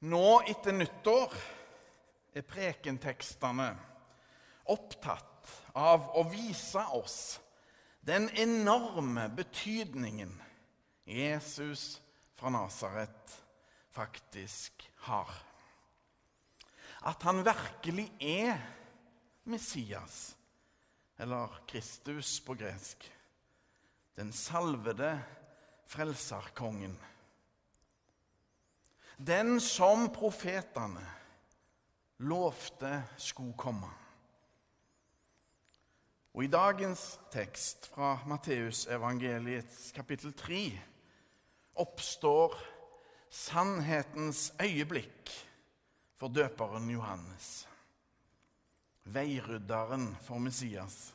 Nå etter nyttår er prekentekstene opptatt av å vise oss den enorme betydningen Jesus fra Nasaret faktisk har. At han virkelig er Messias, eller Kristus på gresk. Den salvede frelserkongen. Den som profetene lovte skulle komme. Og I dagens tekst fra Matteusevangeliets kapittel 3 oppstår sannhetens øyeblikk for døperen Johannes. Veirydderen for Messias.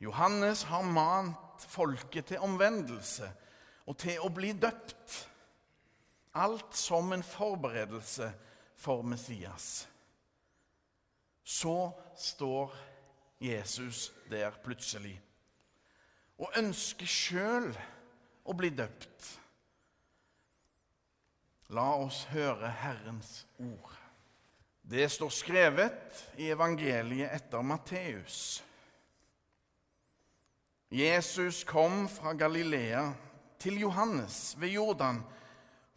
Johannes har mant folket til omvendelse og til å bli døpt. Alt som en forberedelse for Messias. Så står Jesus der plutselig og ønsker sjøl å bli døpt. La oss høre Herrens ord. Det står skrevet i evangeliet etter Matteus. Jesus kom fra Galilea til Johannes ved Jordan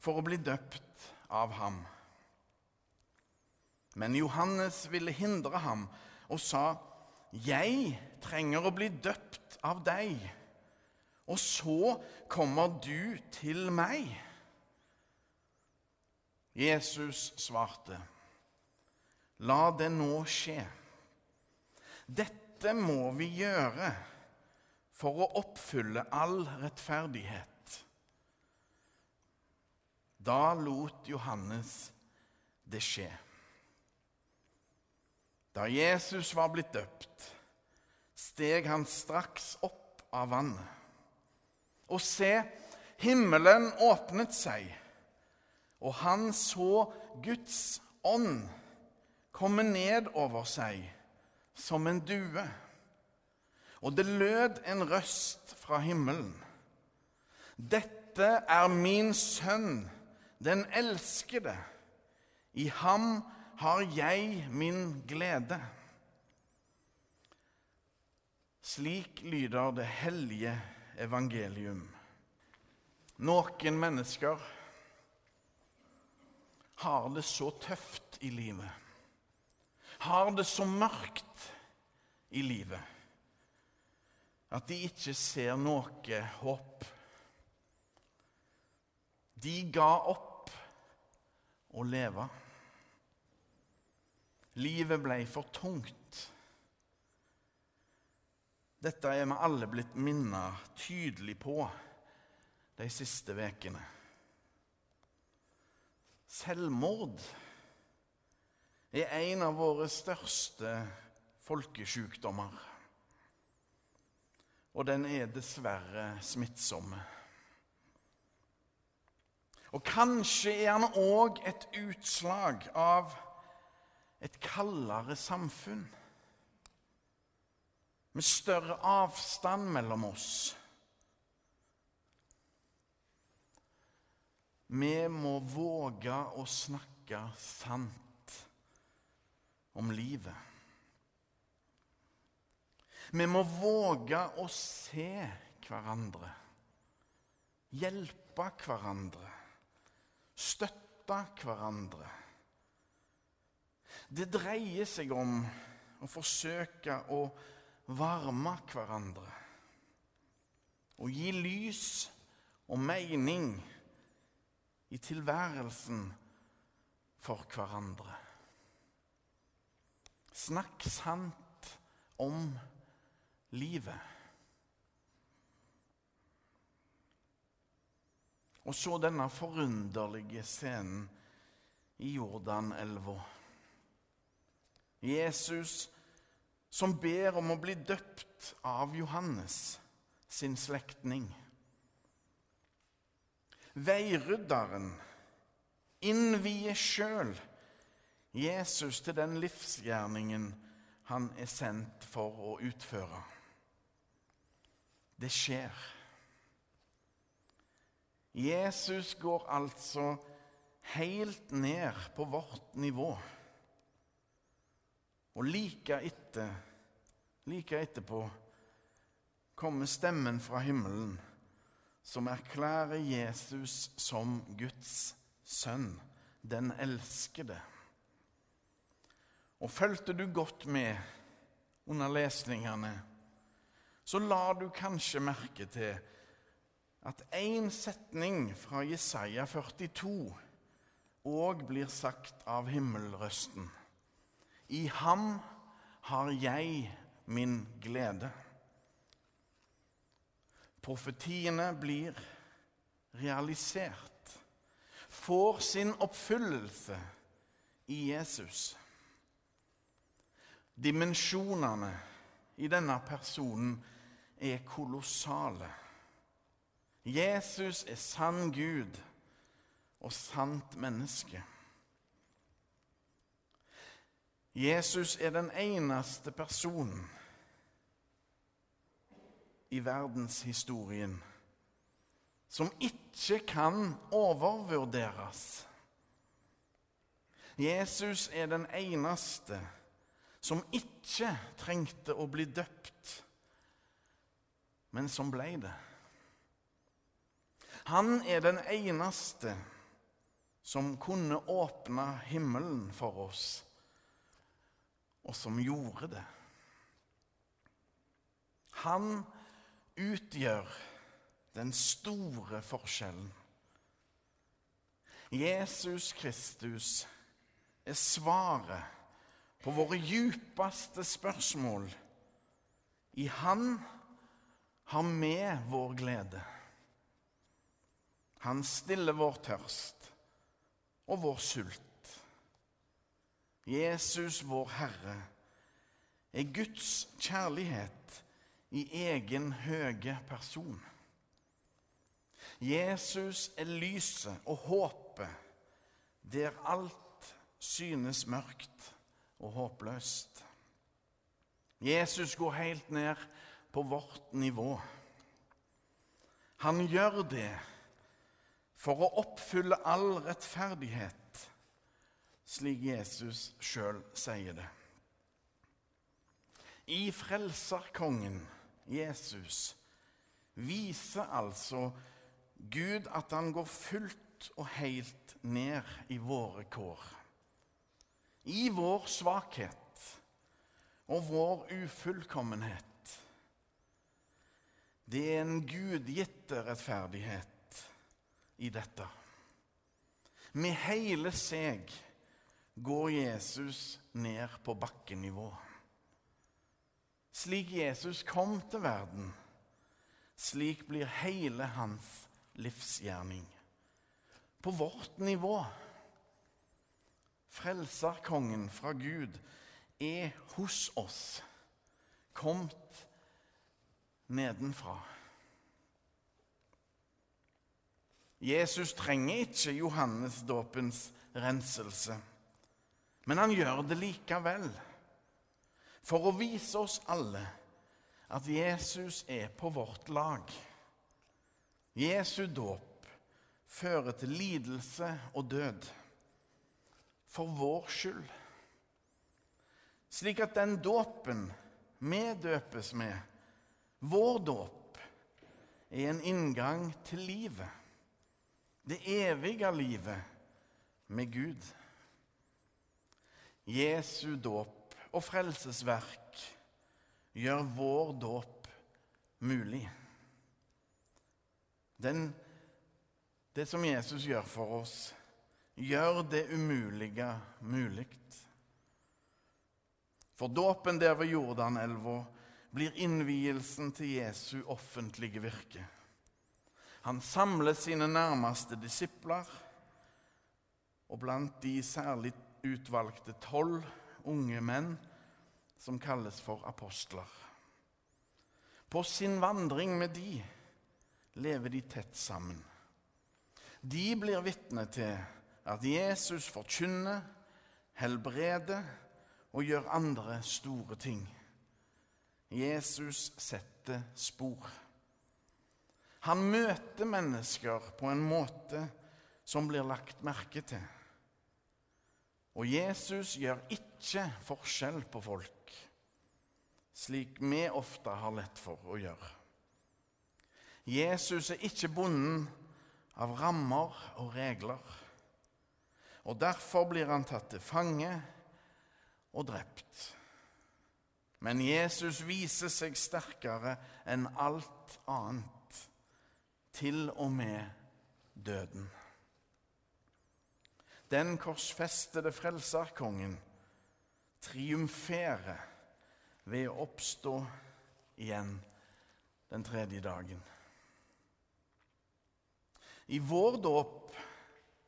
for å bli døpt av ham. Men Johannes ville hindre ham og sa, 'Jeg trenger å bli døpt av deg, og så kommer du til meg.' Jesus svarte, 'La det nå skje.' Dette må vi gjøre for å oppfylle all rettferdighet. Da lot Johannes det skje. Da Jesus var blitt døpt, steg han straks opp av vannet. Og se, himmelen åpnet seg, og han så Guds ånd komme ned over seg som en due. Og det lød en røst fra himmelen. Dette er min sønn den elskede. I ham har jeg min glede. Slik lyder det hellige evangelium. Noen mennesker har det så tøft i livet, har det så mørkt i livet, at de ikke ser noe håp. De ga opp å leve. Livet ble for tungt. Dette er vi alle blitt minnet tydelig på de siste ukene. Selvmord er en av våre største folkesykdommer. Og den er dessverre smittsomme. Og kanskje er han òg et utslag av et kaldere samfunn. Med større avstand mellom oss. Vi må våge å snakke sant om livet. Vi må våge å se hverandre, hjelpe hverandre støtte hverandre. Det dreier seg om å forsøke å varme hverandre. Å gi lys og mening i tilværelsen for hverandre. Snakk sant om livet. Og så denne forunderlige scenen i Jordanelva. Jesus som ber om å bli døpt av Johannes, sin slektning. Veirydderen innvier sjøl Jesus til den livsgjerningen han er sendt for å utføre. Det skjer. Jesus går altså helt ned på vårt nivå. Og like etter, like etterpå kommer stemmen fra himmelen som erklærer Jesus som Guds sønn, den elskede. Og fulgte du godt med under lesningene, så la du kanskje merke til at én setning fra Jesaja 42 òg blir sagt av himmelrøsten. I ham har jeg min glede. Profetiene blir realisert, får sin oppfyllelse i Jesus. Dimensjonene i denne personen er kolossale. Jesus er sann Gud og sant menneske. Jesus er den eneste personen i verdenshistorien som ikke kan overvurderes. Jesus er den eneste som ikke trengte å bli døpt, men som ble det. Han er den eneste som kunne åpne himmelen for oss, og som gjorde det. Han utgjør den store forskjellen. Jesus Kristus er svaret på våre djupeste spørsmål. I Han har vi vår glede. Han stiller vår tørst og vår sult. Jesus, vår Herre, er Guds kjærlighet i egen høge person. Jesus er lyset og håpet der alt synes mørkt og håpløst. Jesus går helt ned på vårt nivå. Han gjør det for å oppfylle all rettferdighet, slik Jesus sjøl sier det. I Frelserkongen Jesus viser altså Gud at han går fullt og helt ned i våre kår i vår svakhet og vår ufullkommenhet. Det er en gudgitte rettferdighet i dette. Med hele seg går Jesus ned på bakkenivå. Slik Jesus kom til verden, slik blir hele hans livsgjerning. På vårt nivå. Frelserkongen fra Gud er hos oss, kommet nedenfra. Jesus trenger ikke Johannesdåpens renselse, men han gjør det likevel. For å vise oss alle at Jesus er på vårt lag. Jesu dåp fører til lidelse og død for vår skyld. Slik at den dåpen vi døpes med, vår dåp, er en inngang til livet. Det evige livet med Gud. Jesu dåp og frelsesverk gjør vår dåp mulig. Den, det som Jesus gjør for oss, gjør det umulige mulig. For dåpen der ved Jordanelva blir innvielsen til Jesu offentlige virke. Han samlet sine nærmeste disipler, og blant de særlig utvalgte tolv unge menn som kalles for apostler. På sin vandring med de lever de tett sammen. De blir vitne til at Jesus forkynner, helbreder og gjør andre store ting. Jesus setter spor. Han møter mennesker på en måte som blir lagt merke til. Og Jesus gjør ikke forskjell på folk, slik vi ofte har lett for å gjøre. Jesus er ikke bonden av rammer og regler. Og Derfor blir han tatt til fange og drept. Men Jesus viser seg sterkere enn alt annet, til og med døden. Den korsfestede frelserkongen triumferer ved å oppstå igjen den tredje dagen. I vår dåp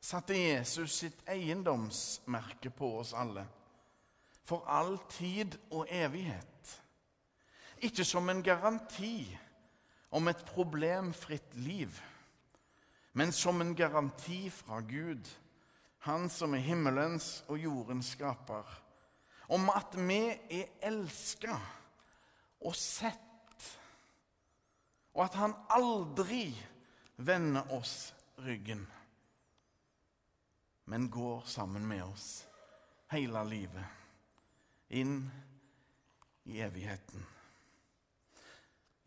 satte Jesus sitt eiendomsmerke på oss alle. For all tid og evighet. Ikke som en garanti om et problemfritt liv, men som en garanti fra Gud, Han som er himmelens og jordens skaper, om at vi er elska og sett, og at Han aldri vender oss ryggen, men går sammen med oss hele livet inn i evigheten.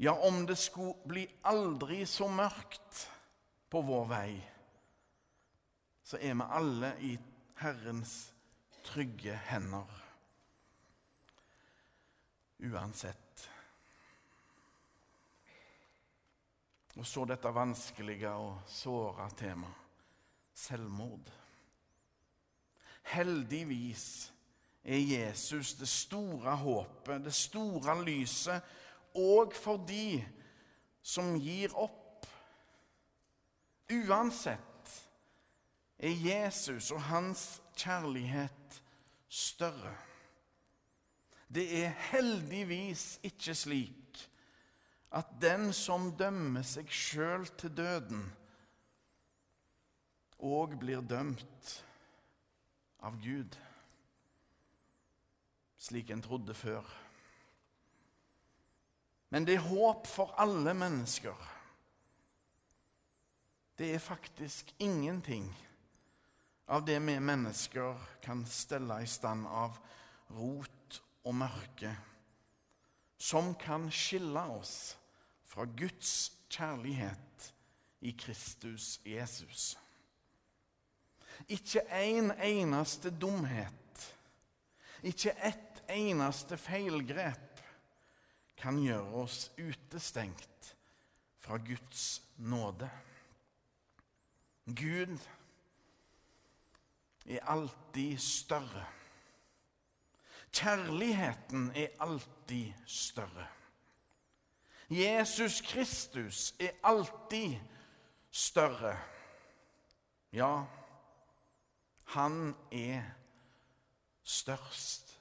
Ja, om det skulle bli aldri så mørkt på vår vei, så er vi alle i Herrens trygge hender. Uansett. Og så dette vanskelige og såre temaet selvmord. Heldigvis er Jesus det store håpet, det store lyset, òg for de som gir opp. Uansett er Jesus og hans kjærlighet større. Det er heldigvis ikke slik at den som dømmer seg sjøl til døden, òg blir dømt av Gud, slik en trodde før. Men det er håp for alle mennesker. Det er faktisk ingenting av det vi mennesker kan stelle i stand av rot og mørke, som kan skille oss fra Guds kjærlighet i Kristus Jesus. Ikke en eneste dumhet, ikke ett eneste feilgrep kan gjøre oss utestengt fra Guds nåde. Gud er alltid større. Kjærligheten er alltid større. Jesus Kristus er alltid større. Ja, han er størst.